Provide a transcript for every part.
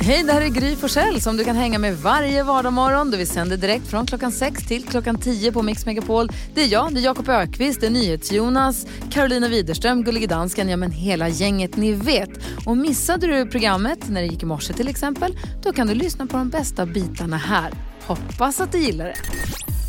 Hej, det här är Gry Forssell som du kan hänga med varje vardagsmorgon. Vi sänder direkt från klockan 6 till klockan 10 på Mix Megapol. Det är jag, det är Jakob Ökvist, det är NyhetsJonas, Carolina Widerström, Gullige Dansken, ja men hela gänget ni vet. Och missade du programmet när det gick i morse till exempel, då kan du lyssna på de bästa bitarna här. Hoppas att du gillar det.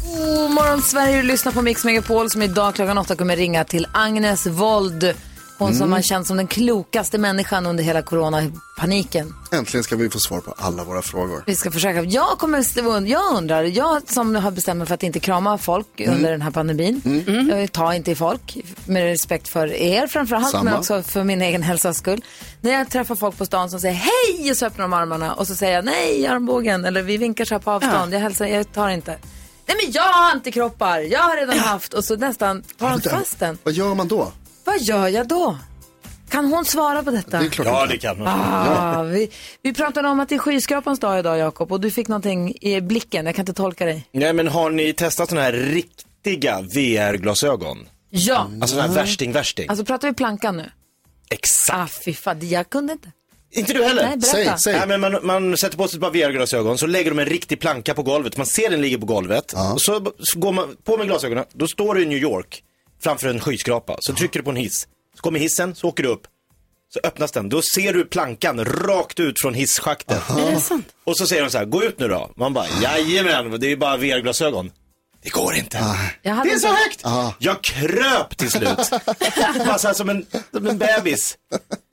God morgon Sverige, du lyssnar på Mix Megapol som idag klockan 8 kommer ringa till Agnes Wold. Hon som har känts som den klokaste människan under hela coronapaniken. Äntligen ska vi få svar på alla våra frågor. Vi ska försöka. Jag, kommer, jag undrar, jag som har bestämt mig för att inte krama folk under den här pandemin. Jag tar inte i folk med respekt för er framförallt, Samma. men också för min egen hälsas skull. När jag träffar folk på stan som säger hej och så öppnar de armarna och så säger jag nej armbågen eller vi vinkar så här på avstånd. Jag hälsar, jag tar inte. Nej men jag har antikroppar, jag har redan haft och så nästan tar de fast den. Vad gör man då? Vad gör jag då? Kan hon svara på detta? Det är klart Ja, det kan hon. Ah, vi, vi pratade om att det är skyskrapans dag idag Jakob och du fick någonting i blicken, jag kan inte tolka dig. Nej, men har ni testat sådana här riktiga VR-glasögon? Ja, Alltså sådana här värsting-värsting? alltså pratar vi plankan nu? Exakt. Ah fy fan, jag kunde inte. Inte du heller? Nej. Säg, säg. Nej, men man, man sätter på sig ett par VR-glasögon, så lägger de en riktig planka på golvet. Man ser den ligger på golvet. Och så, så går man på med glasögonen, då står du i New York framför en skyskrapa. Så trycker du på en hiss. Så kommer hissen, så åker du upp. Så öppnas den, då ser du plankan rakt ut från hisschaktet. Är det sant? Och så säger de så här, gå ut nu då. Man bara, jajamän, det är bara VR-glasögon. Det går inte. Jag hade Det är så inte- högt! Jag kröp till slut. Bara så här som en, som en bebis.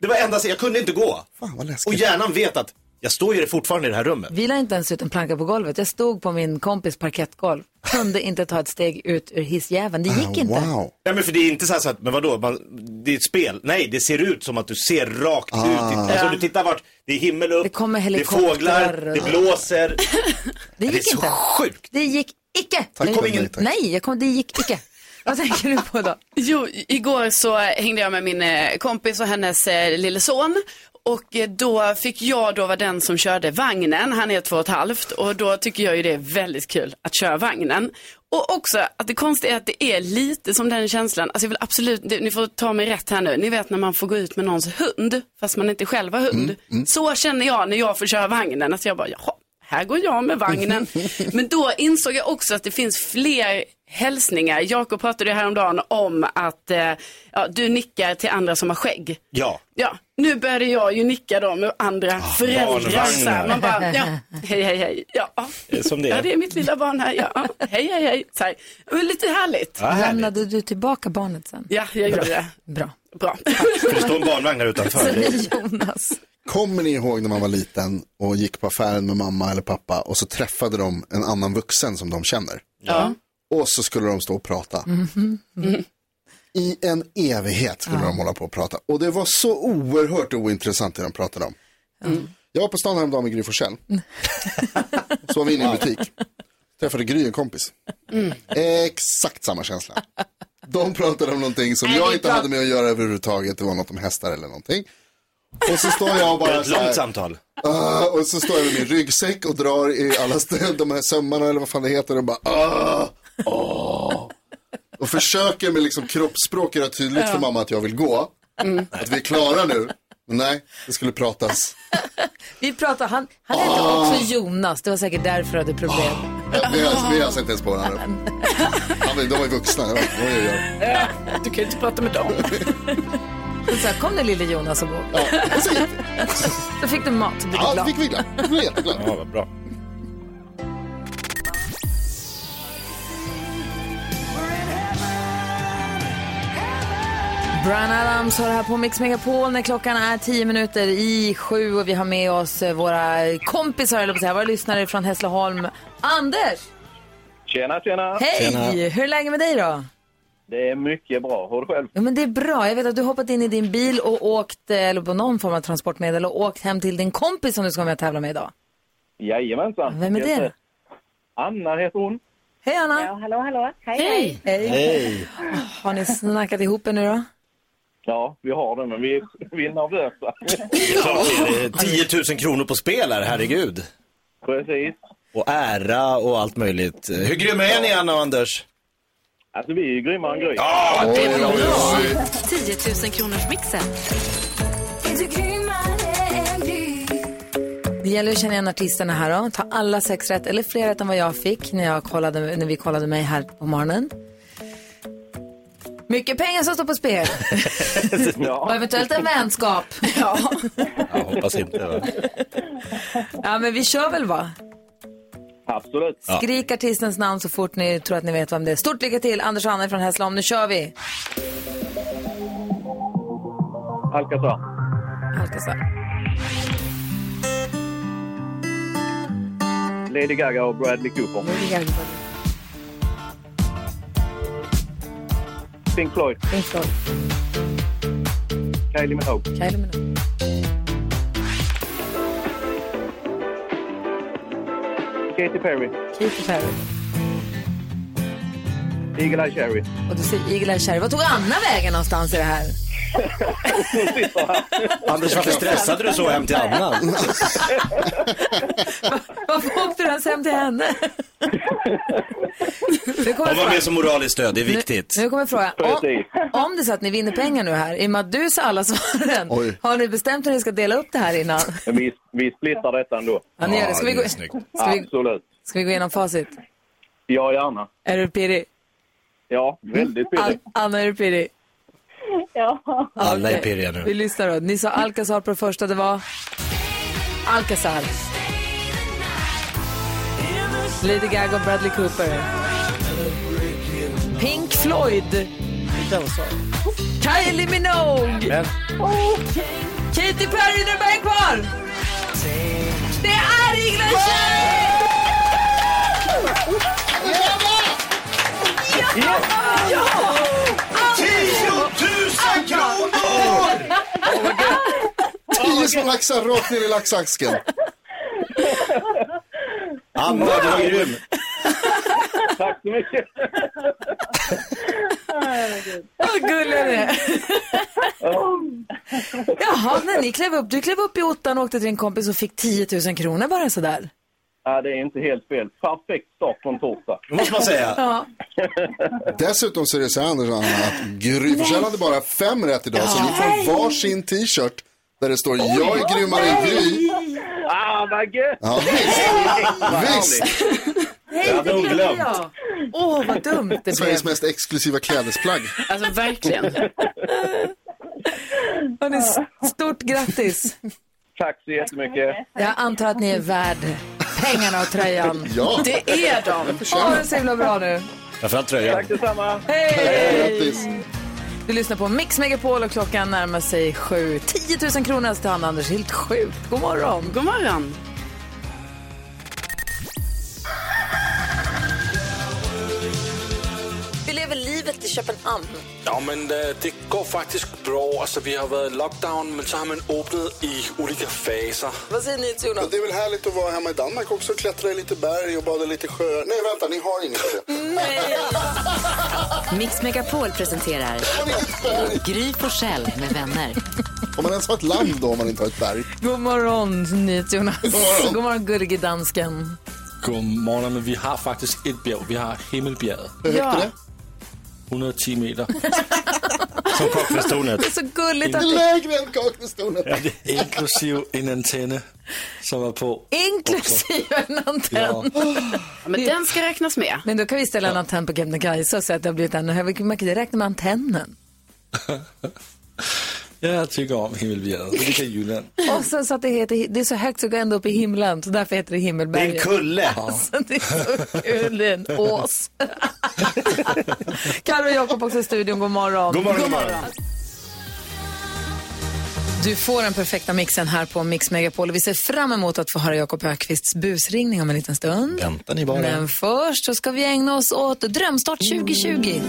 Det var enda jag kunde inte gå. Fan vad Och läskigt. hjärnan vet att jag står ju fortfarande i det här rummet. Vi la inte ens ut en planka på golvet. Jag stod på min kompis parkettgolv. Kunde inte ta ett steg ut ur hissjäveln. Det gick inte. Ah, Wow. Ja, men för det är inte så, här så att, men vadå, man, det är ett spel. Nej, det ser ut som att du ser rakt ut. i- Alltså du tittar vart, det är himmel upp, Det kommer det är fåglar, och- det blåser. Det Det är gick så inte. sjukt. Det gick icke. Tack Det- och ingen- nej, tack. Nej, jag kom, det gick icke. Vad tänker du på då? Jo, igår så hängde jag med min eh, kompis och hennes eh, lille son. Och eh, då fick jag då vara den som körde vagnen. Han är två och ett halvt och då tycker jag ju det är väldigt kul att köra vagnen. Och också att det konstiga är att det är lite som den känslan, alltså jag vill absolut, ni får ta mig rätt här nu, ni vet när man får gå ut med någons hund, fast man inte själv har hund. Så känner jag när jag får köra vagnen, att jag bara, jaha, här går jag med vagnen. Men då insåg jag också att det finns fler hälsningar. Jakob pratade ju häromdagen om att eh, ja, du nickar till andra som har skägg. Ja. Ja, nu började jag ju nicka då med andra föräldrar. barnvagnar. Så här, man bara, ja, hej, hej, hej. Ja, Det är som det ja, är. det är mitt lilla barn här. Ja, hej, hej, hej. Så här. Det var lite härligt. Ja, härligt. Lämnade du tillbaka barnet sen? Ja, jag gjorde det. Bra. Bra. För det står en barnvagn här utanför. Jonas. Kommer ni ihåg när man var liten och gick på affären med mamma eller pappa och så träffade de en annan vuxen som de känner? Ja. Och så skulle de stå och prata. I en evighet skulle de hålla på och prata. Och det var så oerhört ointressant det de pratade om. Jag var på stan häromdagen med Gry Forssell. Så var vi inne i en butik. Träffade Gry en kompis. Exakt samma känsla. De pratade om någonting som jag inte hade med att göra överhuvudtaget. Det var något om hästar eller någonting. Och så står jag och bara Ett så här, långt samtal. Ah, och så står jag med min ryggsäck och drar i alla st- de här sömmarna eller vad fan det heter och bara ah, ah. Och försöker med liksom kroppsspråk göra tydligt för mamma att jag vill gå. Att vi är klara nu. Men nej, det skulle pratas. Vi pratar, han, han heter också Jonas, det var säkert därför du hade problem. Vi har, vi har alltså inte ens på varandra. Ja, men de var ju vuxna. Ja, vad jag gör. Du kan ju inte prata med dem. Så så här, kom nu lille Jonas och gå. Ja, och så gick vi. Så fick du mat och blev Ja, glad. fick vi glad. Jag blev jätteglad. Ja, vad bra. Brian Adams har det här på Mix Megapol när klockan är tio minuter i sju och vi har med oss eh, våra kompisar, eller säga, våra lyssnare från Hässleholm. Anders! Tjena, tjena. Hej! Hur är läget med dig då? Det är mycket bra. Du själv? Ja, men det är bra. Jag vet att du hoppat in i din bil och åkt, eh, eller på någon form av transportmedel och åkt hem till din kompis som du ska vara med och tävla med idag. Jajamensan. Vem är det? Heter- Anna heter hon. Hej Anna! Ja, hallå, hallå. Hej, Hej! Hej! Hej. Har ni snackat ihop er nu då? Ja, vi har det, men vi är, vi är nervösa. Det är klart det är 10 000 kronor på spel här, herregud. Precis. Och ära och allt möjligt. Hur grymma är ni, Anna och Anders? Alltså, vi är ju grymmare än Gry. Ja, det är bra. 10 000 kronors mixen. Det gäller att känna igen artisterna här då. Ta alla sex rätt eller fler rätt än vad jag fick när, jag kollade, när vi kollade mig här på morgonen. Mycket pengar som står på spel. Och eventuellt en vänskap. Ja. Jag hoppas inte. Va? ja, men vi kör väl va? Absolut. Skrik artistens namn så fort ni tror att ni vet vem det är. Stort lycka till, Anders och Anna från Hässleholm. Nu kör vi! Alcazar. Alcazar. Lady Gaga och Bradley Cooper. Pink Floyd. Pink Floyd. Kylie Minogue. Kylie Minogue. Katy Perry. Katy Perry. Eagle Eye Cherry. Och du säger Eagle Eye Cherry. Vad tog Anna vägen någonstans i det här? Anders, varför stressade du så hem till Anna? Varför åkte du ens hem till henne? Nu kommer Hon var med som moraliskt stöd, det är viktigt. Nu kommer frågan. Om, om det är så att ni vinner pengar nu här, i och med att du sa alla svaren, Oj. har ni bestämt hur ni ska dela upp det här innan? Vi, vi splittar detta ändå. Ja, ni gör det. Ska, vi gå, ska, vi, Absolut. ska vi gå igenom facit? Ja, gärna. Är du pirrig? Ja, väldigt An, billigt. Anna, är du pirrig? Ja. Alla är pirriga Vi nu. lyssnar då. Ni sa Alcazar på det första, det var? Alcazar. Lady Gaga och Bradley Cooper. Pink Floyd. Kylie Minogue. Men, Katy Perry, nu är kvar! Det är Ingrid Cherry! Ja! Ja! 10 000 kronor! Tio små laxar rakt ner i laxasken. Anna, du var grym. Tack så mycket. Vad gulliga ni är. Jaha, när ni klev upp, du klev upp i ottan och åkte till din kompis och fick 10 000 kronor bara sådär. Ja, det är inte helt fel. Perfekt start på en torsdag. Det måste man säga. Ja. Dessutom så är det så här Anders och Anna, att Gry Forssell hade bara fem rätt idag så ni får varsin t-shirt där det står jag är grymmare än Gry. Ah, vad gött! Ja, visst. visst. Det hade hon glömt. Ja. Åh, vad dumt det blev. Sveriges mest exklusiva klädesplagg. Alltså verkligen. Hörrni, stort grattis. Tack så jättemycket. Jag antar att ni är värd pengarna och tröjan. Ja, Det är de. Ha det så himla bra nu. Framförallt tröjan. Tack detsamma. Hej! grattis. Du lyssnar på Mix Megapol och klockan närmar sig sju. 10 000 kronor till han Anders. Helt sjukt. God morgon. God morgon. Köpenhamn. Ja, men øh, det går faktisk bra. Altså, vi har været i lockdown, men så har man åbnet i olika faser. Vad säger ni till Jonas? Det är väl härligt att vara hemma i Danmark också, klättra i lite berg och bada i lite sjöar. Nej, vänta, ni har inget det. Mix Megapol presenterar Gry Forssell med vänner. Om man ens har ett land då om man inte har ett berg. God morgon, NyhetsJonas. morgon. God morgon, gullige dansken. God morgon, men vi har faktisk et bjerg. Vi har Himmelbjerget. Hur högt är det? 110 meter. Som Kaknästornet. Det är så gulligt att Det lägre än Kaknästornet. Inklusive en antenne, som är på. inklusive en antenn. Ja. Ja, men den ska räknas med. Men då kan vi ställa en antenn på Kebnekaise och säga att det har blivit ännu högre. Man kan räkna med antennen. Jeg tycker om Himmelbjerget. Det ligger i Jylland. Och sen så att det, heter, det är så högt så går ända upp i himlen, så därför heter det Det är en Himmelberget. kulle. Alltså, det är så kul, det är en ås. Carro och Jakob också i studion, god morgon. God morgon, god morgon. Du får den perfekta mixen här på Mix Megapol och vi ser fram emot att få höra Jakob Ökvists busringning om en liten stund. Vänta ni bara. Men först så ska vi ägna oss åt Drömstart 2020.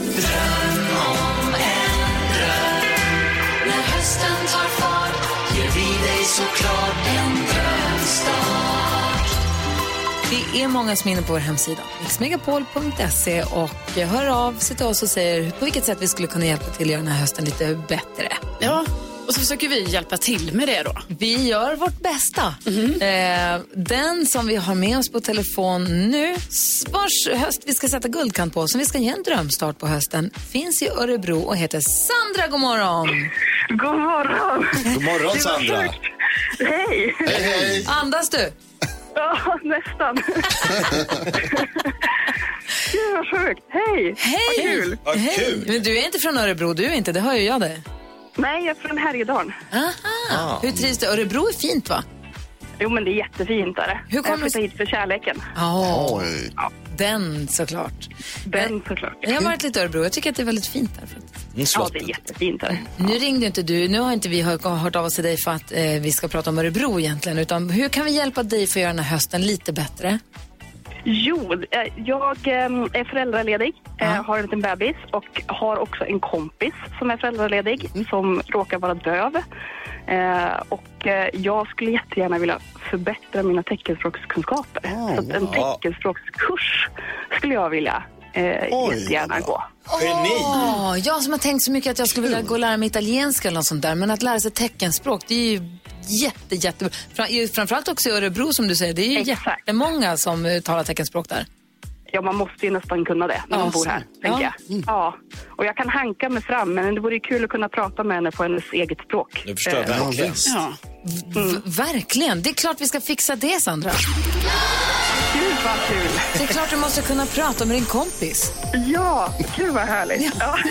Det är många som är inne på vår hemsida, mixmegapol.se och hör av sig till oss och säger på vilket sätt vi skulle kunna hjälpa till att göra den här hösten lite bättre. Ja, och så försöker vi hjälpa till med det då. Vi gör vårt bästa. Eh, den som vi har med oss på telefon nu, vars höst vi ska sätta guldkant på, som vi ska ge en drömstart på hösten, finns i Örebro och heter Sandra. God morgon! God morgon. God morgon Sandra. Hej! Hej, hej! Andas du? Ja, nästan. Gud vad sjukt. Hej! Hej! Vad kul. Hej! Men du är inte från Örebro, du är inte, det hör ju jag det. Nej, jag är från Härjedalen. Aha. Hur trivs du? Örebro är fint va? Jo, men det är jättefint där. Hur kommer jag flyttade hit för kärleken. Ja, Oj. den såklart. Den såklart. Jag har varit lite i Örebro, jag tycker att det är väldigt fint där. faktiskt. Mm, Ja, det är jättefint där. Nu ringde inte du, nu har inte vi hört, hört av oss till dig för att eh, vi ska prata om Örebro egentligen, utan hur kan vi hjälpa dig för att göra den här hösten lite bättre? Jo, eh, jag eh, är föräldraledig, eh, har en liten bebis och har också en kompis som är föräldraledig som råkar vara döv. Eh, Och jag skulle jättegärna vilja förbättra mina teckenspråkskunskaper. Så att en teckenspråkskurs skulle jag vilja eh, Oj, jättegärna gå. Geni. Åh, jag som har tänkt så mycket att jag skulle vilja gå och lära mig italienska eller något sånt där, men att lära sig teckenspråk, det är ju jätte, jätte... Fra- ju- Framförallt också i Örebro som du säger, det är ju Exakt. jättemånga som eh, talar teckenspråk där. Ja, man måste ju nästan kunna det när Ja, man bor här, så- tänker ja. jag. Ja. Och jag kan hanka mig fram, men det vore ju kul att kunna prata med henne på hennes eget språk. Det förstår jag Ja, verkligen. Ja. V- verkligen, det är klart vi ska fixa det Sandra. Gud vad kul! Det är klart du måste kunna prata med din kompis. Ja, gud vad härligt. Ja,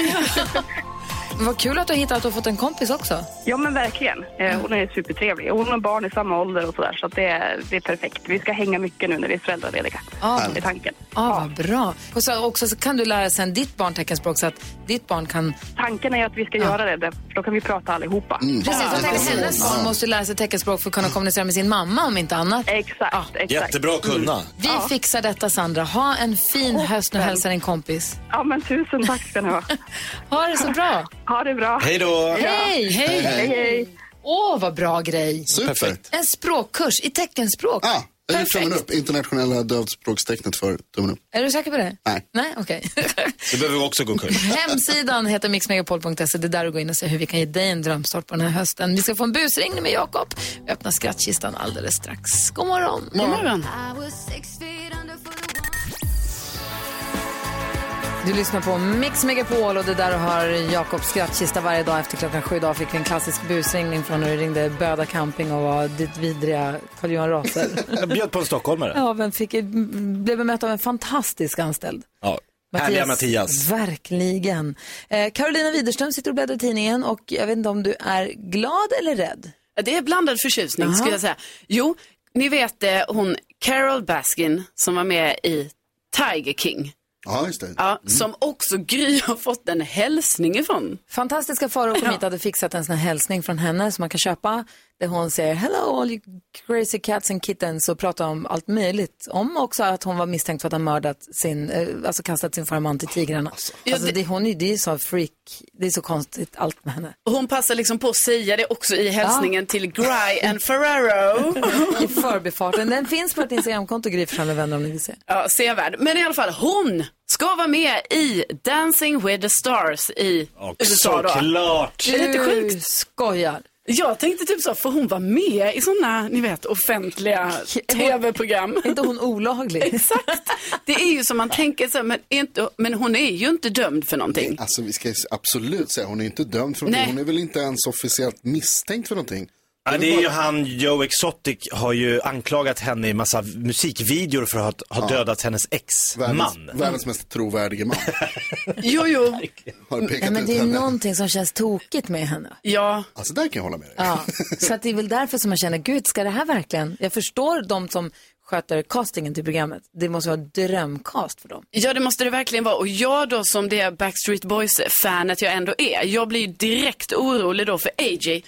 Vad kul att du har hittat att du har fått en kompis också. ja men verkligen. Eh, Hon är supertrevlig. Hon har barn i samma ålder och sådär, så att det, är, det är perfekt. Vi ska hänga mycket nu när vi är föräldralediga. Ja. Det är tanken. Ja, vad bra. Och så också så kan du lära sen ditt barn teckenspråk så att ditt barn kan... Tanken är att vi ska göra det, för då kan vi prata allihopa. Precis, jag tänker hennes barn måste lära sig teckenspråk för att kunna kommunicera med sin mamma om inte annat. Exakt, exakt. Jättebra att kunna. Vi fixar detta Sandra. Ha en fin höst nu och hälsa din kompis. Ja, men tusen tack ska ni ha. Ha det så bra. Ha det bra. Hej då. Hej, hej. Hej, hej. Åh, vad bra grej. Super. Perfekt. En språkkurs i teckenspråk. Ah, ger tummen upp. Internationella dövspråkstecknet för tummen upp. Är du säker på det? Nej. Nej, okej. Du behöver också gå kurs. Hemsidan heter mixmegapol.se. Det är där du går in och ser hur vi kan ge dig en drömstart på den här hösten. Vi ska få en busringning med Jakob. Vi öppnar skrattkistan alldeles strax. God morgon. God morgon. Du lyssnar på Mix Megapol och det där har Jakobs skrattkista varje dag efter klockan sju. Idag fick vi en klassisk busringning från när du ringde Böda camping och var ditt vidriga Carl-Johan Raser. Jag bjöd på en stockholmare. ja, men fick, blev bemött av en fantastisk anställd. Ja. Härliga Mattias. Verkligen. Eh, Carolina Widerström sitter och bläddrar i tidningen och jag vet inte om du är glad eller rädd? Det är blandad förtjusning Aha. skulle jag säga. Jo, ni vet eh, hon Carol Baskin som var med i Tiger King. Ja, just det. Ja, Som också Gry har fått en hälsning ifrån. Fantastiska Farao kom hit hade fixat en sån här hälsning från henne som man kan köpa. Där hon säger hello all you crazy cats and kittens och pratar om allt möjligt. Om också att hon var misstänkt för att ha mördat sin, eh, alltså kastat sin förra man till tigrarna. Alltså, Ja, det- det, hon är, det är så freak, det är så konstigt allt med henne. Hon passar liksom på att säga det också i hälsningen till Gry and Ferraro. I förbifarten. Den finns på ett Instagramkonto, Gry med vänner om ni vill se. Ja, sevärd. Men i alla fall, hon ska vara med i Dancing with the stars i Och USA då. såklart. Det är lite Du sjukt. skojar. Jag tänkte typ så, får hon vara med i sådana, ni vet, offentliga tv-program? Är inte hon olaglig? Exakt. Det är ju som man tänker så, men, inte, men hon är ju inte dömd för någonting. Alltså vi ska absolut säga, hon är inte dömd för någonting. Nej. Hon är väl inte ens officiellt misstänkt för någonting. Ja, det är ju han, Joe Exotic, har ju anklagat henne i massa musikvideor för att ha dödat hennes Världens, ex-man. världens mest trovärdige man. Jo, jo. Har pekat Ja, men ut det är henne. någonting som känns tokigt med henne. Ja, Alltså där kan jag hålla med dig. Ja, så att det är väl därför som man känner, gud, ska det här verkligen... Jag förstår de som sköter castingen till programmet. Det måste vara drömcast för dem. ja, det måste det verkligen vara. Och jag då som det Backstreet Boys-fanet jag ändå är, jag blir ju direkt orolig då för AJ.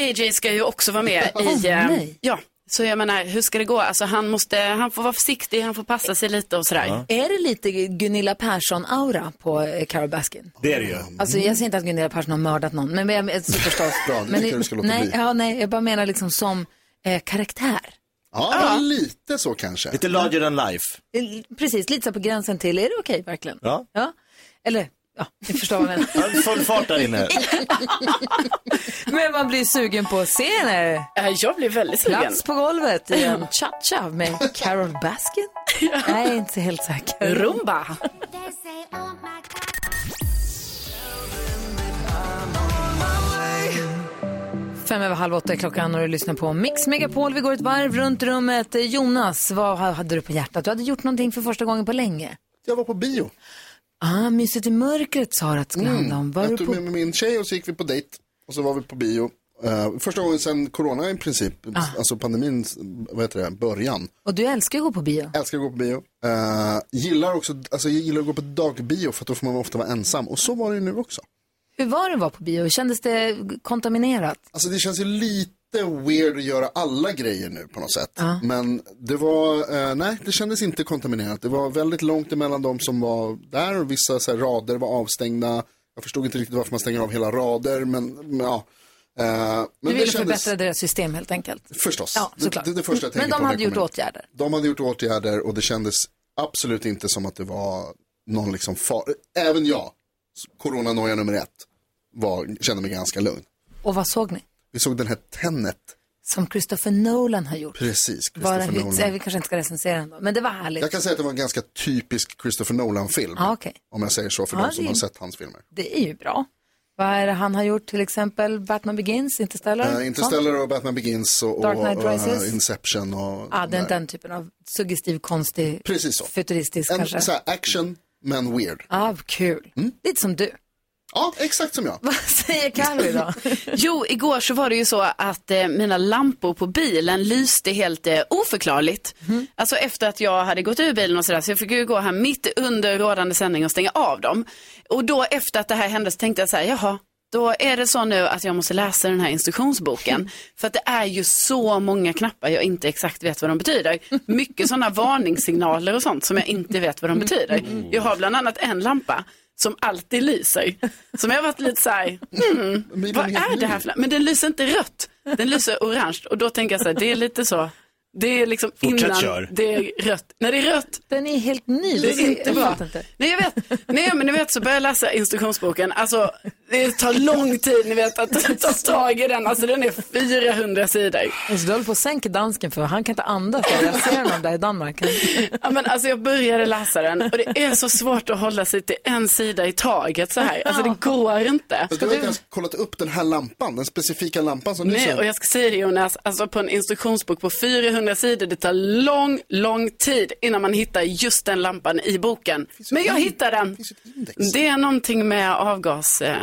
AJ ska ju också vara med i... eh, nej. ja, så jag menar, hur ska det gå? Alltså han måste, han får vara försiktig, han får passa sig lite och sådär. Är det lite Gunilla Persson-aura på eh, Carol Baskin? Det är det ju. Alltså jag säger inte att Gunilla Persson har mördat någon, men jag, jag, så förstås. Bra, det men, tycker jag du ska låta nej, bli. ja, nej, jag bara menar liksom som eh, karaktär. Ja, lite så kanske. Lite larger than life. Eh, Precis, lite så på gränsen till, är det okej verkligen? Ja. ja. Eller, ja, ni förstår vad jag menar. Ja, Full fart där inne. Men man blir sugen på. Eh, Jag blir väldigt sugen. Plats på golvet i en cha-cha med Carol Baskin? Jag är inte helt säker. Rumba. Fem över halv åtta är klockan och du lyssnar på Mix Megapol. Vi går ett varv runt rummet. Jonas, vad hade du på hjärtat? Du hade gjort någonting för första gången på länge. Jag var på bio. Ah, Mysigt i mörkret sa att det skulle handla om. Var Jag tog på... med min tjej och så gick vi på dejt. Och så var vi på bio. Eh, första gången sedan corona i princip, alltså pandemins, vad heter det, början. Och du älskar att gå på bio. Älskar att gå på bio. Eh, gillar också, alltså jag gillar att gå på dagbio för att då får man ofta vara ensam. Och så var det nu också. Hur var det att vara på bio? Kändes det kontaminerat? Alltså det känns ju lite weird att göra alla grejer nu på något sätt. Men det var, eh, nej det kändes inte kontaminerat. Det var väldigt långt emellan de som var där och vissa så här, rader var avstängda. Jag förstod inte riktigt varför man stänger av hela rader men, men ja. Eh, men Du det ville kändes, förbättra deras system helt enkelt. Förstås. Ja, det, såklart. det, det första jag tänker Men de hade gjort åtgärder. De hade gjort åtgärder och det kändes absolut inte som att det var någon liksom far... Även jag, coronanoja nummer ett, var, kände mig ganska lugn. Och vad såg ni? Vi såg den här Tenet, Som Christopher Nolan har gjort. precis. Bara, Christopher hur, Nolan. vi kanske inte ska recensera den då, men det var härligt. Jag kan säga att det var en ganska typisk Christopher Nolan-film. Ja, okej. Om jag säger så för Ja, de som det- har sett hans filmer. Det är ju bra. Vad är det han har gjort till exempel? Batman Begins, Interstellar? Uh? Interstellar och Batman Begins och, Dark Knight och Rises. eh, Inception och... Ja, den, nej. den typen av suggestiv, konstig, Precis så. futuristisk En kanske. så action, men weird. Ja, kul. Lite som du. Ja, exakt som jag. Vad säger Carro idag? Jo, igår så var det ju så att eh, mina lampor på bilen lyste helt eh, oförklarligt. Alltså efter att jag hade gått ur bilen och sådär, så jag fick ju gå här mitt under rådande sändning och stänga av dem. Och då efter att det här hände så tänkte jag så här, jaha, då är det så nu att jag måste läsa den här instruktionsboken. För att det är ju så många knappar jag inte exakt vet vad de betyder. Mycket sådana varningssignaler och sånt som jag inte vet vad de betyder. Jag har bland annat en lampa som alltid lyser. Som jag varit lite så här, Men vad är det här för Men den lyser inte rött, den lyser orange. Och då tänker jag så här, det är lite så, det är liksom Fortsätt innan kör. det är rött. När det är rött, Den är helt ny. det är inte bra. inte. Nej, jag vet. Nej, men ni vet så börjar jag läsa instruktionsboken. Alltså, det tar lång tid, ni vet, att ta tag i den. Alltså, den är 400 sidor. Alltså, du håller på att sänka dansken för han kan inte andas. Jag ser honom där i Danmark. Ja, men alltså, jag började läsa den och det är så svårt att hålla sig till en sida i taget så här. Alltså, det går inte. Fast du har inte ens kollat upp den här lampan, den specifika lampan som du Nej, och jag ska säga det Jonas, alltså på en instruktionsbok på 400 sidor, det tar lång, lång tid innan man hittar just den lampan i boken. Men jag hittar den. Det är någonting med avgas, eh,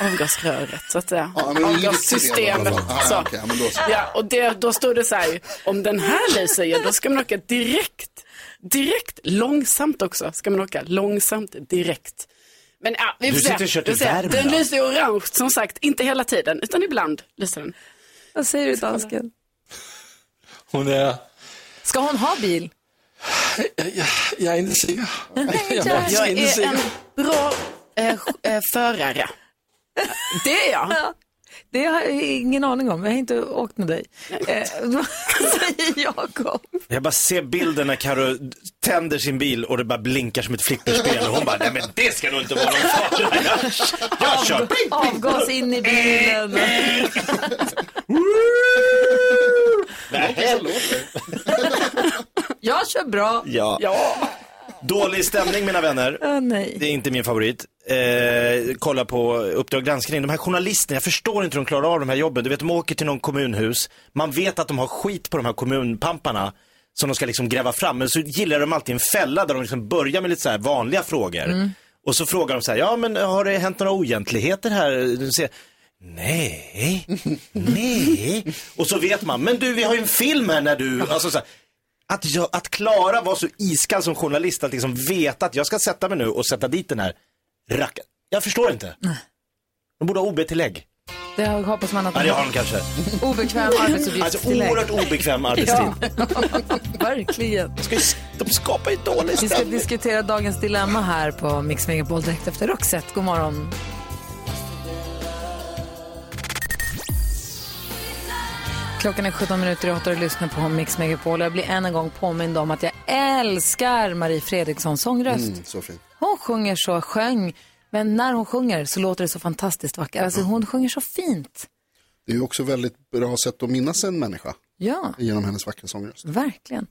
avgasröret, så att säga. Ja, Avgassystemet. Ah, så. då så. Ja, och det, då står det så här, om den här lyser, ja, då ska man åka direkt, direkt, långsamt också, ska man åka långsamt, direkt. Men ja, vi får Du se. sitter och kör till se. Värmland. Den lyser orange, som sagt, inte hela tiden, utan ibland lyser den. Vad säger du dansken? Hon är... Ska hon ha bil? Jag, jag, jag är inte säker. Jag är Jag faktiskt inte är en bra eh, eh, förare. Det är jag. Det har jag ingen aning om. Jag har inte åkt med dig. Eh, vad säger Jakob? Jag bara ser bilden när Karo tänder sin bil och det bara blinkar som ett flipperspel och hon bara, nej men det ska nog inte vara någon fara. Jag, jag kör. Avgas in i bilen. Nej. Jag kör bra. Ja. Ja. Dålig stämning mina vänner. Åh, nej. Det är inte min favorit. Eh, kolla på Uppdrag granskning. De här journalisterna, jag förstår inte hur de klarar av de här jobben. Du vet, de åker till någon kommunhus. Man vet att de har skit på de här kommunpamparna som de ska liksom gräva fram. Men så gillar de alltid en fälla där de liksom börjar med lite så vanliga frågor. Och så frågar de så här, ja men har det hänt några oegentligheter här? Nej, nej. Och så vet man, men du vi har ju en film här när du, alltså så här, att, jag, att klara vara så iskall som journalist, att liksom veta att jag ska sätta mig nu och sätta dit den här rackaren. Jag förstår inte. De borde ha OB-tillägg. Det hoppas man att Ja, det har de kanske. Obekväm arbetsuppgift Alltså tillägg. oerhört obekväm arbetstid. Ja, verkligen. De, ska ju, de skapar ju dålig Vi ska stämning. diskutera dagens dilemma här på Mix Megapol direkt efter Roxette. God morgon. Klockan är 17 minuter i 8 och lyssnar på Mix Megapol. Jag blir än en gång påmind om att jag älskar Marie Fredrikssons sångröst. Mm, så fint. Hon sjunger så, sjöng, men när hon sjunger så låter det så fantastiskt vackert. Alltså hon sjunger så fint. Det är också väldigt bra sätt att minnas en människa. Ja. genom hennes vackra sångröst. Verkligen.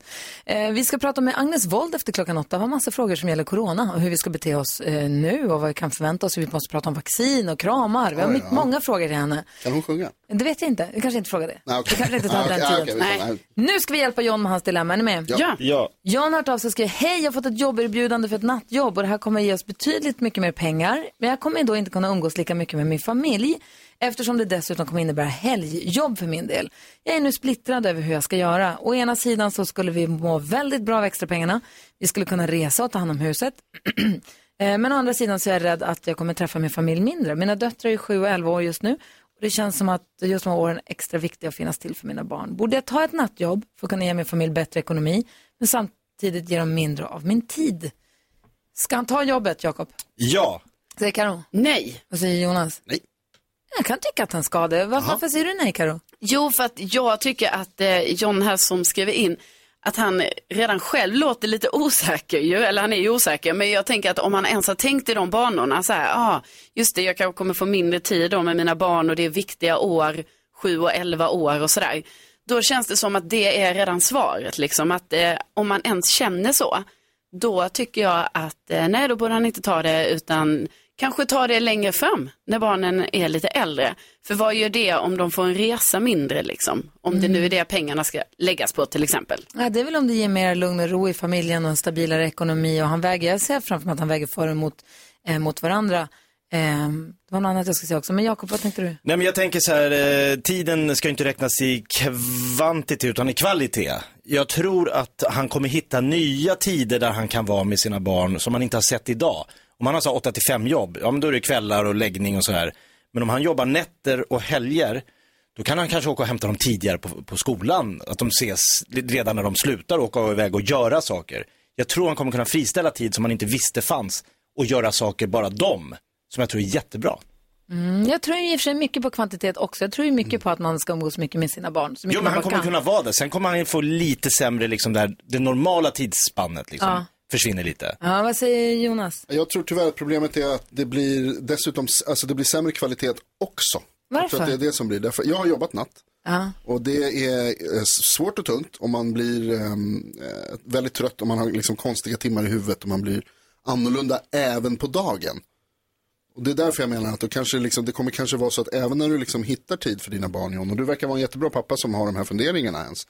Eh, vi ska prata med Agnes Wold efter klockan åtta. Vi har massa frågor som gäller corona och hur vi ska bete oss eh, nu och vad vi kan förvänta oss. Vi måste prata om vaccin och kramar. Vi har mycket, ja. många frågor till henne. Kan hon sjunga? Det vet jag inte. Vi kanske inte frågar det. Nej, okej. Vi kanske inte tar Ah, den okej, tiden. får- nej. Nu ska vi hjälpa John med hans dilemma. Är ni med? Ja. Ja. John har hört av sig och skrivit, hej jag har fått ett jobberbjudande för ett nattjobb och det här kommer ge oss betydligt mycket mer pengar. Men jag kommer då inte kunna umgås lika mycket med min familj eftersom det dessutom kommer innebära helgjobb för min del. Jag är nu splittrad över hur jag ska göra. Å ena sidan så skulle vi må väldigt bra av extrapengarna. Vi skulle kunna resa och ta hand om huset. Eh, Men å andra sidan så är jag rädd att jag kommer träffa min familj mindre. Mina döttrar är 7 och 11 år just nu. Och det känns som att just de här åren är extra viktiga att finnas till för mina barn. Borde jag ta ett nattjobb för att kunna ge min familj bättre ekonomi, men samtidigt ge dem mindre av min tid? Ska han ta jobbet, Jakob? Ja. Säger Karo. Nej. Vad säger Jonas? Nej. Jag kan tycka att han ska det. Var- Varför säger du nej, Karo? Jo, för att jag tycker att eh, John här som skriver in, att han redan själv låter lite osäker ju, eller han är ju osäker, men jag tänker att om han ens har tänkt i de banorna, så här, ah, just det, jag kanske kommer få mindre tid då med mina barn och det är viktiga år, sju och elva år och sådär. Då känns det som att det är redan svaret, liksom, att eh, om man ens känner så, då tycker jag att eh, nej, då borde han inte ta det utan kanske ta det längre fram när barnen är lite äldre. För vad gör det om de får en resa mindre liksom? Om det nu är det pengarna ska läggas på till exempel. Ja, det är väl om det ger mer lugn och ro i familjen och en stabilare ekonomi. Och han väger, jag ser framför mig att han väger för och mot, eh, mot varandra. Eh, det var något annat jag skulle säga också. Men Jakob, vad tänkte du? Nej men jag tänker så här, eh, tiden ska inte räknas i kvantitet utan i kvalitet. Jag tror att han kommer hitta nya tider där han kan vara med sina barn som man inte har sett idag. Om han har så 8 till 5 jobb, ja men då är det kvällar och läggning och så här. Men om han jobbar nätter och helger, då kan han kanske åka och hämta dem tidigare på, på skolan. Att de ses redan när de slutar åka iväg och göra saker. Jag tror han kommer kunna friställa tid som han inte visste fanns och göra saker bara dem. Som jag tror är jättebra. Mm, jag tror i och för sig mycket på kvantitet också. Jag tror ju mycket på att man ska umgås mycket med sina barn. Jo, men han kommer kan. kunna vara det. Sen kommer han få lite sämre, liksom där, det normala tidsspannet liksom, Ja. Försvinner lite. Ja, vad säger Jonas? Jag tror tyvärr att problemet är att det blir dessutom, alltså det blir sämre kvalitet också. Jag Varför? att det är det som blir, därför, jag har jobbat natt. Ja. Och det är eh, svårt och tungt och man blir eh, väldigt trött och man har liksom konstiga timmar i huvudet och man blir annorlunda även på dagen. Och det är därför jag menar att då kanske liksom, det kommer kanske vara så att även när du liksom hittar tid för dina barn John, och du verkar vara en jättebra pappa som har de här funderingarna ens.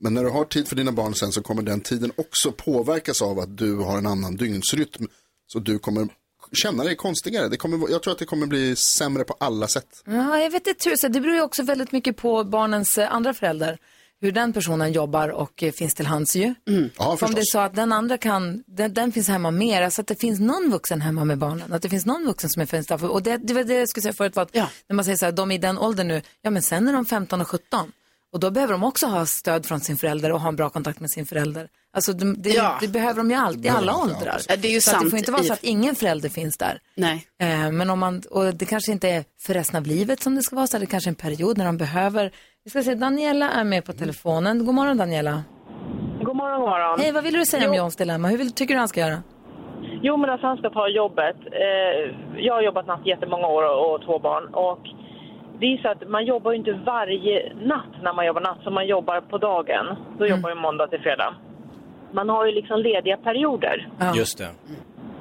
Men när du har tid för dina barn sen så kommer den tiden också påverkas av att du har en annan dygnsrytm. Så du kommer känna dig konstigare. Det kommer, jag tror att det kommer bli sämre på alla sätt. Ja, jag vet inte tusen. Det beror ju också väldigt mycket på barnens eh, andra förälder. Hur den personen jobbar och eh, finns till hands ju. Ja, För om det så att den andra kan, den, den finns hemma mer, alltså att det finns någon vuxen hemma med barnen, att det finns någon vuxen som är finns där. Och det, det var det jag skulle säga förut, var att när man säger så här, de är i den åldern nu, ja men sen är de 15 och 17. Och då behöver de också ha stöd från sin förälder och ha en bra kontakt med sin förälder. Alltså det, det, Ja. det behöver de ju alltid, i alla åldrar. ja, det är ju så att det sant får inte vara så att ingen förälder finns där. Nej. Eh, men om man, och det kanske inte är för resten av livet som det ska vara, så är det kanske en period när de behöver. Vi ska se, Daniela är med på telefonen. God morgon Daniela. God morgon, god morgon. Hej, vad vill du säga om Johns dilemma? Hur vill, tycker du han ska göra? Jo, men alltså han ska ta jobbet. Eh, jag har jobbat natt jättemånga år och, och två barn. Och det är så att man jobbar ju inte varje natt när man jobbar natt som man jobbar på dagen. Då jobbar man måndag till fredag. Man har ju liksom lediga perioder. Just det.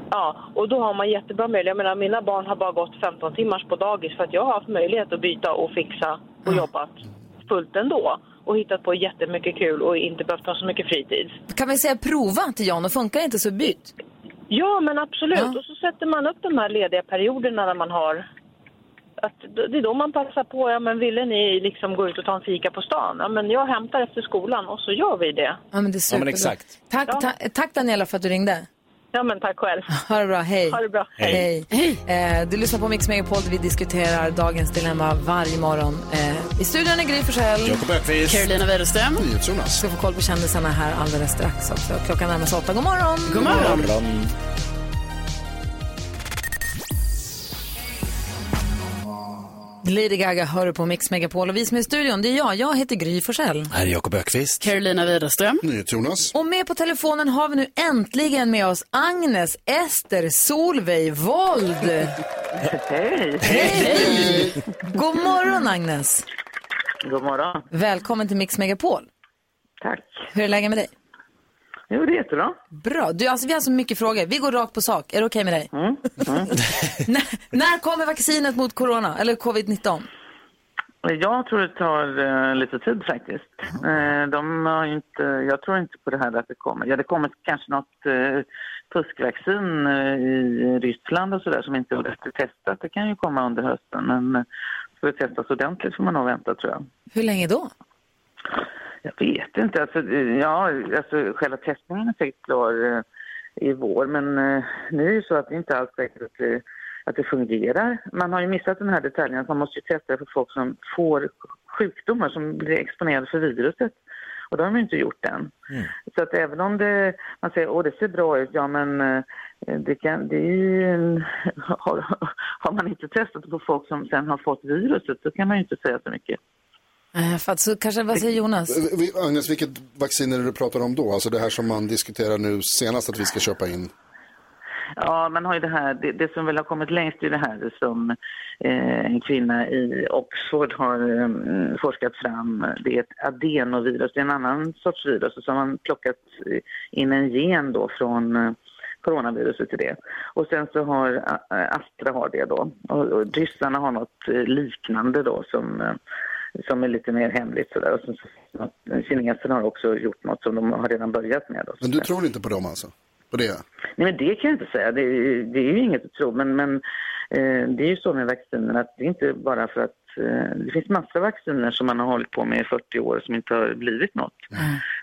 Ja, och då har man jättebra möjlighet. Jag menar, mina barn har bara gått 15 timmars på dagis för att jag har haft möjlighet att byta och fixa och jobbat fullt ändå. Och hittat på jättemycket kul och inte behövt ha så mycket fritid. Kan vi säga prova till John och funkar inte så byt? Ja, men absolut. Och så sätter man upp de här lediga perioderna när man har... Att det är då man passar på. Ja, men ville ni liksom gå ut och ta en fika på stan? Ja, men jag hämtar efter skolan och så gör vi det. Ja, men det är Ja, men exakt. Tack, Ja. ta, tack Daniela för att du ringde. Ja, men tack själv. Ha det bra, hej. Ha det bra. Hej. Eh, du lyssnar på Mix Megapol där vi diskuterar dagens dilemma varje morgon. Eh, I studion är Gry Forssell. Jakob Öqvist. Carolina Widerström. Jonas. Ska få koll på kändisarna här alldeles strax också. Klockan närmar sig åtta. God morgon! God morgon. Lady Gaga hör på Mix Megapol och vi som är i studion, det är jag. Jag heter Gry Forssell. Här är Jakob Öqvist. Carolina Widerström. Jonas. Och med på telefonen har vi nu äntligen med oss Agnes Ester Solveig Wold. Hej! Hej! God morgon Agnes. God morgon. Välkommen till Mix Megapol. Tack. Hur är läget med dig? Det är jättebra. Bra. Du, alltså, vi har så mycket frågor. Vi går rakt på sak. Är det okej med dig? Mm. när, när kommer vaccinet mot corona, eller covid-19? Jag tror det tar eh, lite tid faktiskt. Eh, de har inte, jag tror inte på det här att det kommer. Ja, det kommer kanske något eh, fuskvaccin i Ryssland och sådär som inte är ordentligt testat. Det kan ju komma under hösten, men ska det testas ordentligt får man nog vänta tror jag. Hur länge då? Jag vet inte. Alltså, ja, alltså, själva testningen är säkert klar eh, i vår, men eh, nu är det så att det inte alls säkert att det, att det fungerar. Man har ju missat den här detaljen att man måste ju testa för folk som får sjukdomar, som blir exponerade för viruset. Och det har de inte gjort än. Så att även om det, man säger att det ser bra ut, ja men eh, det kan, det ju, har, har man inte testat på folk som sen har fått viruset så kan man ju inte säga så mycket. Nej, fattar. Så kanske, vad säger Jonas? Eh, vi- Agnes, vilket vaccin är det du pratar om då? Alltså det här som man diskuterar nu senast att vi ska köpa in. Ja, man har ju det här, det, det som väl har kommit längst är det här som eh, en kvinna i Oxford har eh, forskat fram. Det är ett adenovirus, det är en annan sorts virus och så har man plockat in en gen då från eh, coronaviruset till det. Och sen så har eh, Astra har det då och, och ryssarna har något eh, liknande då som eh, som är lite mer hemligt sådär. Och sen så, något- kineserna har också gjort något som de har redan börjat med. Men du tror inte på dem alltså? På det? Nej, men det kan jag inte säga. Det, är- det är ju inget att tro. Men, men eh, det är ju så med vacciner att det är inte bara för att eh, det finns massor av vacciner som man har hållit på med i 40 år som inte har blivit något.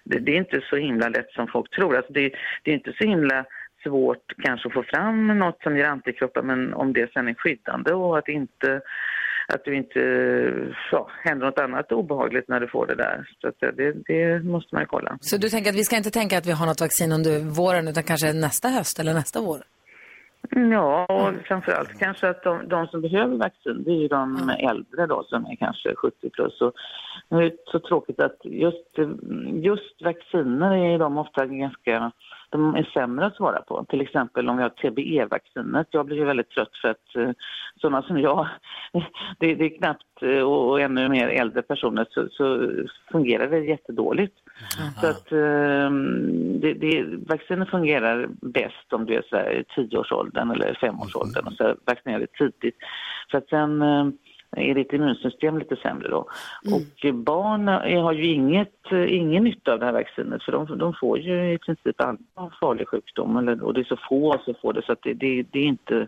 Det, det är inte så himla lätt som folk tror. Alltså det, det är inte så himla svårt kanske att få fram något som ger antikroppar men om det sen är skyddande och att inte att du inte ja, händer något annat obehagligt när du får det där. Så det, det måste man ju kolla. Så du tänker att vi ska inte tänka att vi har något vaccin under våren, utan kanske nästa höst eller nästa vår? Ja, och framförallt kanske att de, de som behöver vaccin, det är ju de äldre då som är kanske 70 plus. Och det är så tråkigt att just, just vacciner är de ofta ganska, de är sämre att svara på. Till exempel om vi har TBE-vaccinet. Jag blir ju väldigt trött för att eh, sådana som jag, det, det är knappt, eh, och, och ännu mer äldre personer, så, så fungerar det jättedåligt. Så att eh, det, det, vacciner fungerar bäst om du är så här i tioårsåldern eller femårsåldern och så vaccinerar du tidigt. För att sen eh, är ditt immunsystem lite sämre då. Och eh, barn har ju inget, ingen nytta av det här vaccinet för de, de får ju i princip någon farlig sjukdom eller, och det är så få som får det så det, det, det är inte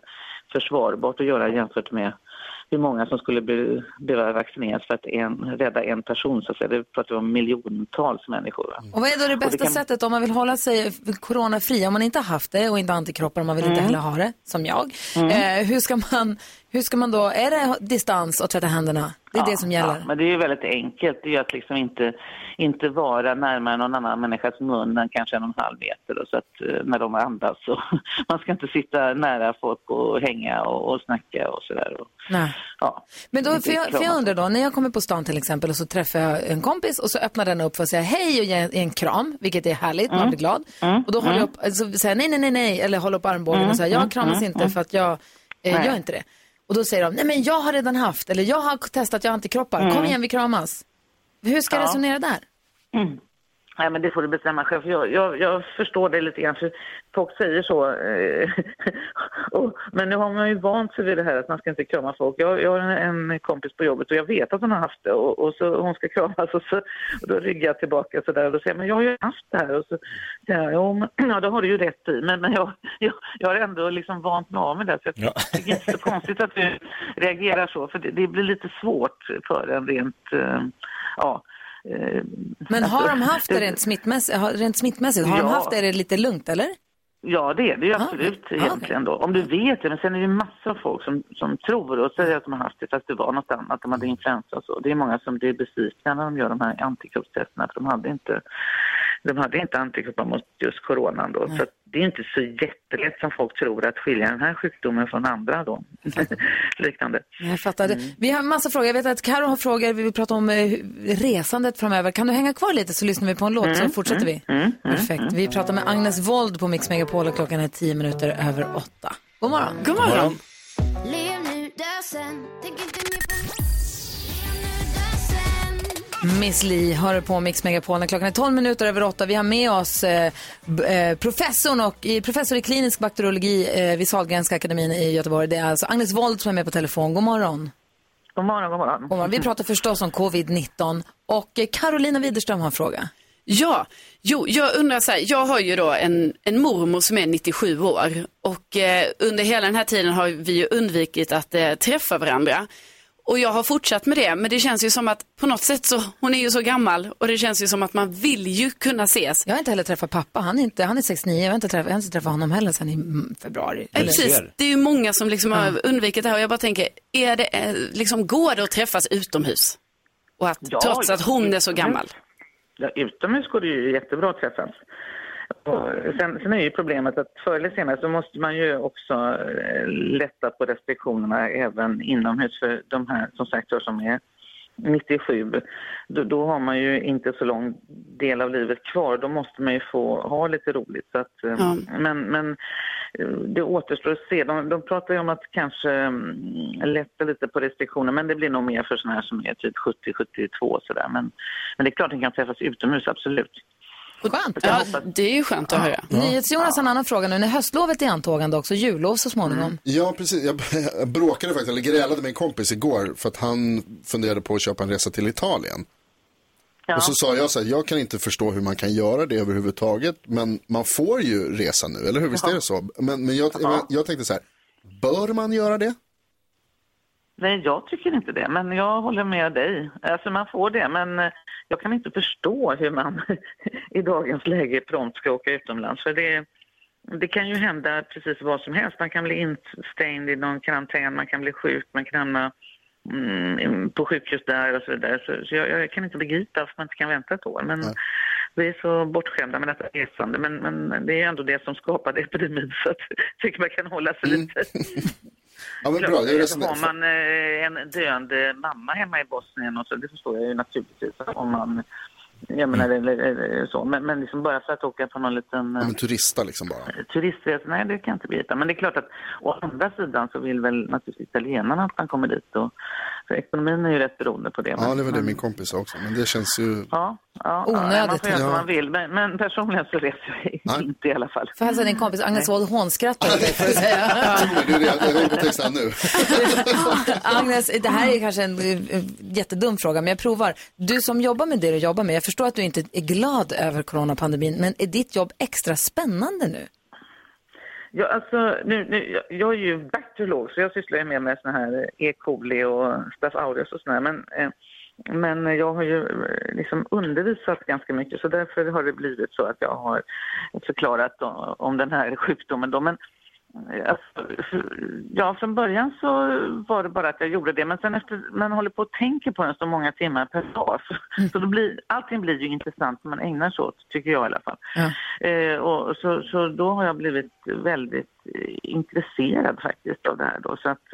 försvarbart att göra jämfört med hur många som skulle be, behöva vaccineras för att en, rädda en person. Så att säga. Det pratar vi om miljontals människor. Va? Och vad är då det bästa kan- sättet om man vill hålla sig coronafri? Om man inte har haft det och inte har antikroppar och man vill inte Mm. heller ha det, som jag. Mm. Eh, hur, ska man, hur ska man då, är det distans och tvätta händerna? Det är det som gäller. Ja, men det är ju väldigt enkelt. Det är att liksom inte, inte vara närmare någon annan människas mun än kanske en och en halv meter. Då, så att eh, när de andas så man ska inte sitta nära folk och hänga och, och snacka och sådär. Ja. Men då, för jag, för jag undrar då, när jag kommer på stan till exempel och så träffar jag en kompis och så öppnar den upp för att säga hej och ge en, en kram, vilket är härligt, man Mm. blir glad. Mm. Och då håller jag Mm. upp, alltså, säger nej, nej, nej, nej, eller håller upp armbågen Mm. och säger jag Mm. kramas inte Mm. för att jag eh, gör inte det. Och då säger de, nej men jag har redan haft, eller jag har testat, jag har antikroppar, Mm. kom igen vi kramas. Hur ska jag Ja. resonera där? Mm. Nej, men det får du bestämma själv. För jag, jag, jag förstår det lite grann. För folk säger så. Eh, och, men nu har man ju vant sig vid det här att man ska inte krama folk. Jag, jag har en, en kompis på jobbet och jag vet att hon har haft det. Och, och så hon ska kramas och, så, och då ryggar jag tillbaka så där och då säger men jag har ju haft det här. Och så säger jag, jo, men, ja det har du ju rätt i. Men, men jag, jag, jag har ändå liksom vant mig av med det. Så jag tycker inte så konstigt att du reagerar så. För det, det blir lite svårt för en rent, eh, ja. Eh, Men har de haft det rent smittmässigt? Har, rent smittmässigt? Har de Ja. haft det, är det lite lugnt eller? Ja, det är det ju absolut egentligen då. Om du vet det. Men sen är det ju massor av folk som, som tror och säger att de har haft det fast det var något annat. De hade influensa och så. Det är många som blir besvikna när de gör de här antikroppstesterna för de hade inte, de hade inte antikroppar mot just coronan då. Så att det är inte så jättelätt som folk tror att skilja den här sjukdomen från andra då. Liknande. Jag fattar. Mm. Vi har en massa frågor. Jag vet att Karo har frågor. Vi vill prata om eh, resandet framöver. Kan du hänga kvar lite så lyssnar vi på en låt så Mm, fortsätter vi. mm, mm, Perfekt. Vi pratar med Agnes Wold på Mix Megapol och klockan är tio minuter över åtta. God morgon. God morgon. Lev nu, dö sen, Miss Li hör på Mix Megapol när klockan är 12 minuter över 8. Vi har med oss eh, eh, professorn och, professor i klinisk bakteriologi eh, vid Sahlgrenska akademin i Göteborg. Det är alltså Agnes Wold som är med på telefon. God morgon. God morgon, god morgon. God morgon. Vi pratar förstås om covid-19 och eh, Carolina Widerström har en fråga. Ja, jo, jag undrar så här, jag har ju då en, en mormor som är 97 år och eh, under hela den här tiden har vi ju undvikit att eh, träffa varandra. Och jag har fortsatt med det, men det känns ju som att på något sätt så, hon är ju så gammal och det känns ju som att man vill ju kunna ses. Jag har inte heller träffat pappa. Han är, inte, han är 69. Jag har inte träffat, jag har inte träffat honom heller sedan i februari. Ja, precis, det är ju många som liksom har undvikit det här och jag bara tänker, är det, eh, liksom, går det att träffas utomhus? Och att, Ja, trots att hon är så gammal? Ja, utomhus går det ju jättebra att träffas. Sen, sen är ju problemet att förr eller senare så måste man ju också eh, lätta på restriktionerna även inomhus för de här som sagt som är 97. Då, då har man ju inte så lång del av livet kvar. Då måste man ju få ha lite roligt. Så att, eh, Ja. men, men eh, det återstår att se. De, de pratar ju om att kanske mm, lätta lite på restriktioner men det blir nog mer för sådana här som är typ 70-72 sådär. Men, men det är klart att de kan träffas utomhus, absolut. Skönt. Ja, det är ju skönt att höra. NyhetsJonas har en annan fråga nu. När höstlovet är i antågande också, jullov så småningom. Ja, precis. Jag, jag bråkade faktiskt, eller grälade med en kompis igår för att han funderade på att köpa en resa till Italien. Ja. Och så sa jag så här, jag kan inte förstå hur man kan göra det överhuvudtaget, men man får ju resa nu, eller hur? Visst är det så? Men, men jag, jag tänkte så här, bör man göra det? Nej, jag tycker inte det, men jag håller med dig. Alltså man får det, men eh, jag kan inte förstå hur man i dagens läge prompt ska åka utomlands. För det, det kan ju hända precis vad som helst. Man kan bli instängd i någon karantän, man kan bli sjuk, man kan hamna mm, på sjukhus där och så vidare. Så, så jag, jag kan inte begripa varför man inte kan vänta ett år. Men vi är så bortskämda med detta resande. Men, men det är ändå det som skapade epidemin så att jag tycker man kan hålla sig lite Ja, men bra. Jag Klart, resonerar- har man eh, en döende mamma hemma i Bosnien och så, det förstår jag ju naturligtvis. Om man, jag menar, eller, eller, så. Men, men liksom bara för att åka på någon liten eh, men turista liksom bara. turistresa, nej det kan jag inte begripa. Men det är klart att å andra sidan så vill väl naturligtvis italienarna att man kommer dit. Och, för ekonomin är ju rätt beroende på det. Ja, det var det min kompis sa också, men det känns ju... Ja, ja, Onödigt. Ja, man får göra som man vill. Men, men personligen så reser jag inte i alla fall. Får hälsa din kompis Agnes Wold hånskrattar åt dig, får jag säga. Det jag håller på nu. Agnes, det här är kanske en eh, jättedum fråga, men jag provar. Du som jobbar med det du jobbar med, jag förstår att du inte är glad över coronapandemin, men är ditt jobb extra spännande nu? Ja, alltså, nu, nu, jag- jag är ju bakteriolog så jag sysslar ju mer med såna här E. coli och Staph aureus och sådär. Men, eh, men jag har ju eh, liksom undervisat ganska mycket så därför har det blivit så att jag har förklarat om, den här sjukdomen. Då. Men, eh, alltså, ja, från början så var det bara att jag gjorde det men sen efter man håller på och tänker på den så många timmar per dag så, så då blir, allting blir ju intressant som man ägnar sig åt, tycker jag i alla fall. Eh, och så, så då har jag blivit väldigt eh, intresserad faktiskt av det här då. Så att,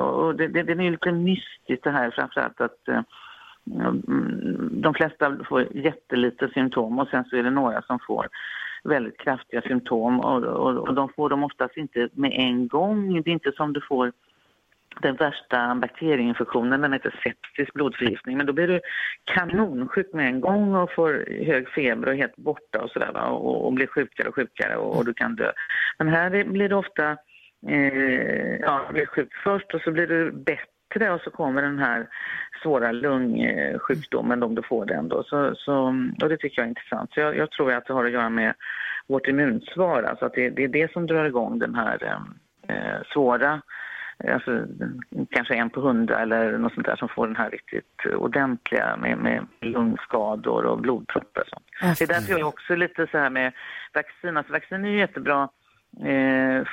och det, det, det är ju lite mystiskt det här framförallt att mm, Mm, de flesta får jättelite symptom och sen så är det några som får väldigt kraftiga symptom och, och, och de får dem oftast inte med en gång. Det är inte som du får den värsta bakterieinfektionen, den heter septisk blodförgiftning. Men då blir du kanonsjuk med en gång och får hög feber och är helt borta och sådär och, och blir sjukare och sjukare och, och du kan dö. Men här blir det ofta, eh, ja, du blir sjuk först och så blir du bättre och så kommer den här svåra lungsjukdomen om du får den då. Så, så, och det tycker jag är intressant. Så jag, jag tror att det har att göra med vårt immunsvar, alltså att det, det är det som drar igång den här eh, eh, svåra Alltså, kanske en på hundra eller något sånt där som får den här riktigt ordentliga med, med lungskador och blodproppar och sånt. Det är därför jag är också lite så här med vaccin. Alltså vaccin är ju jättebra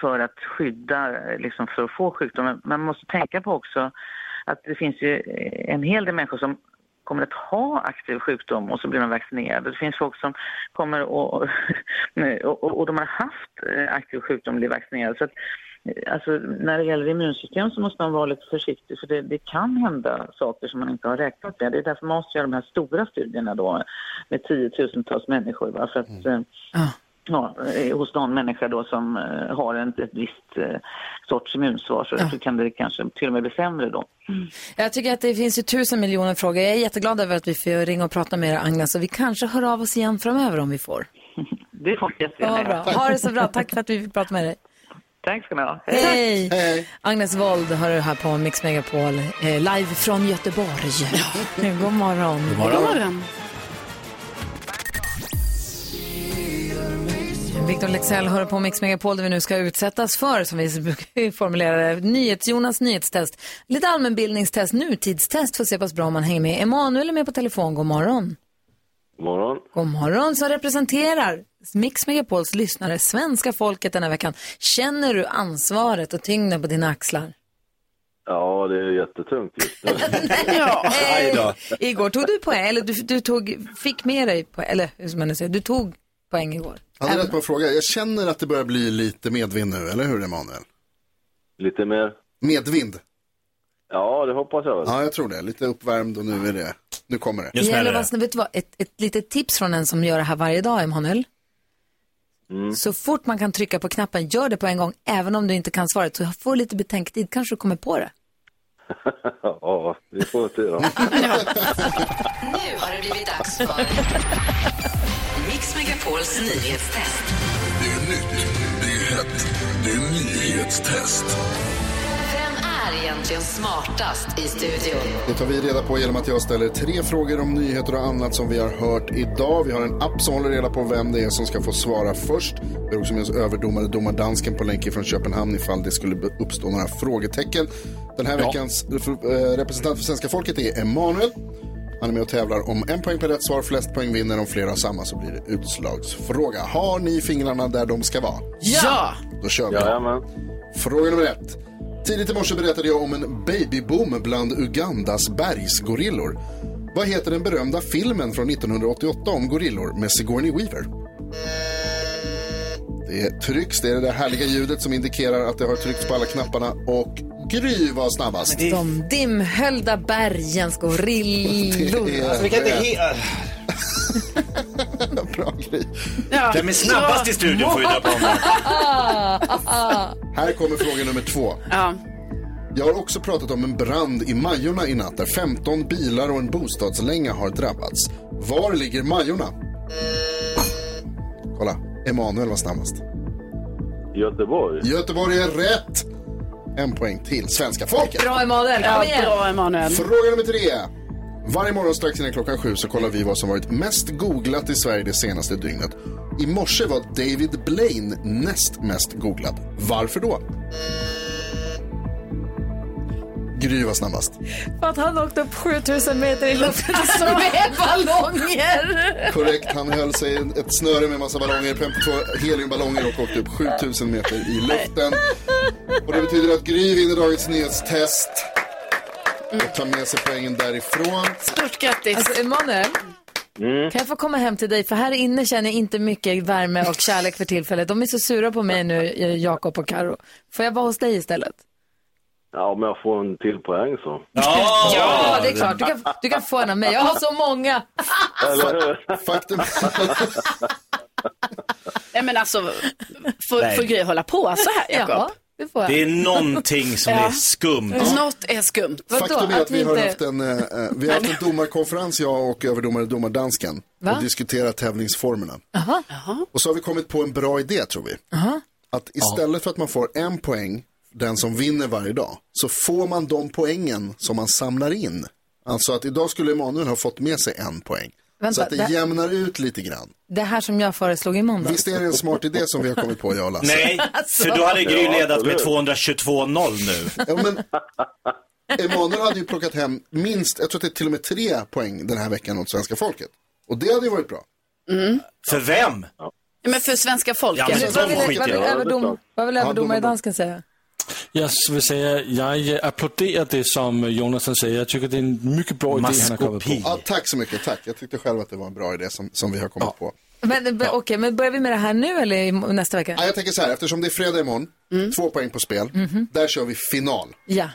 för att skydda, eh, liksom för att få sjukdomen. Man måste tänka på också att det finns ju eh, en hel del människor som kommer att ha aktiv sjukdom och så blir de vaccinerade. Det finns folk som kommer och, och, och, och de har haft eh, aktiv sjukdom och blir vaccinerade. Så att, eh, alltså, när det gäller immunsystem så måste man vara lite försiktig för det, det kan hända saker som man inte har räknat med. Det är därför man måste göra de här stora studierna då med tiotusentals människor. Va? För att, eh, ja, eh, hos någon människa då som eh, har en, ett visst eh, sorts immunsvar så, så kan det kanske till och med bli sämre då. Jag tycker att det finns ju tusen miljoner frågor. Jag är jätteglad över att vi får ringa och prata med er, Agnes. Och vi kanske hör av oss igen framöver om vi får. Det får vi jättegärna Ja, bra. Ha det så bra. Tack för att vi fick prata med dig. Tack ska ni ha. Hej! Agnes Wold har du här på Mix Megapol, eh, live från Göteborg. God morgon. God morgon. God morgon. Victor Lexell hör på Mix Megapol där vi nu ska utsättas för, som vi brukar formulera det, NyhetsJonas nyhetstest. Lite allmänbildningstest, nutidstest för att se pass bra man hänger med. Emanuel är med på telefon, god morgon. morgon. God morgon, som representerar Mix Megapols lyssnare, svenska folket den här veckan. Känner du ansvaret och tyngden på dina axlar? Ja, det är jättetungt just nu. Ja. Aj då. Igår tog du poäng, eller du, du tog, fick med dig poäng, eller hur man säga, du tog poäng igår. Han hade rätt på en fråga. Jag känner att det börjar bli lite medvind nu, eller hur Emanuel? Lite mer? Medvind? Ja, det hoppas jag väl. Ja, jag tror det. Lite uppvärmd och nu är det, nu kommer det. Det gäller att vara- vet du vad, ett, ett litet tips från en som gör det här varje dag, Emanuel. Mm. Så fort man kan trycka på knappen, gör det på en gång, även om du inte kan svaret. Så få lite betänketid, kanske du kommer på det. ja, vi får se då. Nu har det blivit dags för Mix Megapols nyhetstest. Det är nytt, det är hett, det är nyhetstest. Är egentligen smartast i studion? Det tar vi reda på genom att jag ställer tre frågor om nyheter och annat som vi har hört idag. Vi har en app som håller reda på vem det är som ska få svara först. Vi har också med oss överdomare domardansken på länk från Köpenhamn ifall det skulle uppstå några frågetecken. Den här Ja. veckans eh, representant för svenska folket är Emanuel. Han är med och tävlar om en poäng per rätt svar. Flest poäng vinner. Om flera har samma så blir det utslagsfråga. Har ni fingrarna där de ska vara? Ja! Då kör vi. Jajamän. Fråga nummer ett. Tidigt i morse berättade jag om en babyboom bland Ugandas bergsgorillor. Vad heter den berömda filmen från 1988 om gorillor med Sigourney Weaver? Det trycks, det är det där härliga ljudet som indikerar att det har tryckts på alla knapparna och Gry var snabbast. De dimhöljda bergens gorillor. Det är Alltså, vi kan inte he- Bra Gry. Ja. Vem är snabbast i studion får vi honom. Här kommer fråga nummer två. Ja. Jag har också pratat om en brand i Majorna i natt där 15 bilar och en bostadslänga har drabbats. Var ligger Majorna? Kolla, Emanuel var snabbast. Göteborg. Göteborg är rätt! En poäng till svenska folket. Bra Emanuel, kom igen. bra Emanuel. Fråga nummer tre. Varje morgon strax innan klockan sju så kollar vi vad som varit mest googlat i Sverige det senaste dygnet. I morse var David Blaine näst mest googlad. Varför då? Gry var snabbast. För att han åkte upp 7000 meter i luften med ballonger. Korrekt, han höll sig ett snöre med massa ballonger, 52 heliumballonger och åkte upp 7000 meter i luften. Och det betyder att Gry vinner dagens nyhetstest och tar med sig poängen därifrån. Stort grattis. Alltså Emanuel, Mm. kan jag få komma hem till dig? För här inne känner jag inte mycket värme och kärlek för tillfället. De är så sura på mig nu, Jakob och Karo. Får jag vara hos dig istället? Ja, om jag får en till poäng så. Ja, det är klart. Du kan, du kan få en av mig. Jag har så många. Faktum. Nej men alltså, får, får Gry hålla på så här Jakob? Ja, det. Det är någonting som Ja. är skumt. Något är skumt. Vadå? Faktum är att Att vi vi har inte- haft en, eh, eh, vi har haft en domarkonferens, jag och överdomare domardansken, Va? och diskuterat tävlingsformerna. Aha. Och så har vi kommit på en bra idé tror vi. Att istället för att man får en poäng, den som vinner varje dag, så får man de poängen som man samlar in. Alltså att idag skulle Emanuel ha fått med sig en poäng. Vänta, så att det, det- jämnar ut lite grann. Det här som jag föreslog i måndag. Visst är det en smart idé som vi har kommit på, jag och Lasse? Nej, för då hade Gry ledat med absolut. 222-0 nu. Ja, men Emanuel hade ju plockat hem minst, jag tror att det är till och med tre poäng den här veckan åt svenska folket. Och det hade ju varit bra. För vem? Ja, Men för svenska folket. Ja, men Vad vill, vad vill, i. överdom, vad vill överdomare dansken säga? Jag vill säga, jag applåderar det som Jonathan säger. Jag tycker det är en mycket bra idé han har kommit Maskopi. på. Ja, tack så mycket, tack. Jag tyckte själv att det var en bra idé som, som vi har kommit på. Men, b- Okej, men börjar vi med det här nu eller nästa vecka? Ja, jag tänker så här, eftersom det är fredag imorgon, två poäng på spel, där kör vi final. Ja.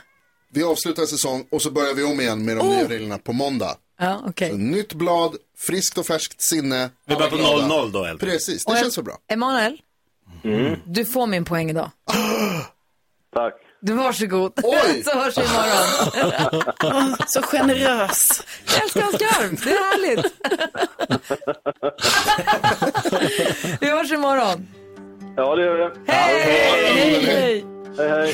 Vi avslutar en säsong och så börjar vi om igen med de Oh! nya reglerna på måndag. Ja, okej. Så Nytt blad, friskt och färskt sinne. Vi börjar på Alla glada. 0-0 då, helt Precis, det Och känns så bra. Emanuel, Mm. du får min poäng idag. Tack. Du varsågod. Oj! Så hörs vi imorgon. Så generös. Jag älskar hans garv. Det är härligt. vi hörs imorgon. Ja, det gör vi. Hej! Hej, hej. Hej, hej.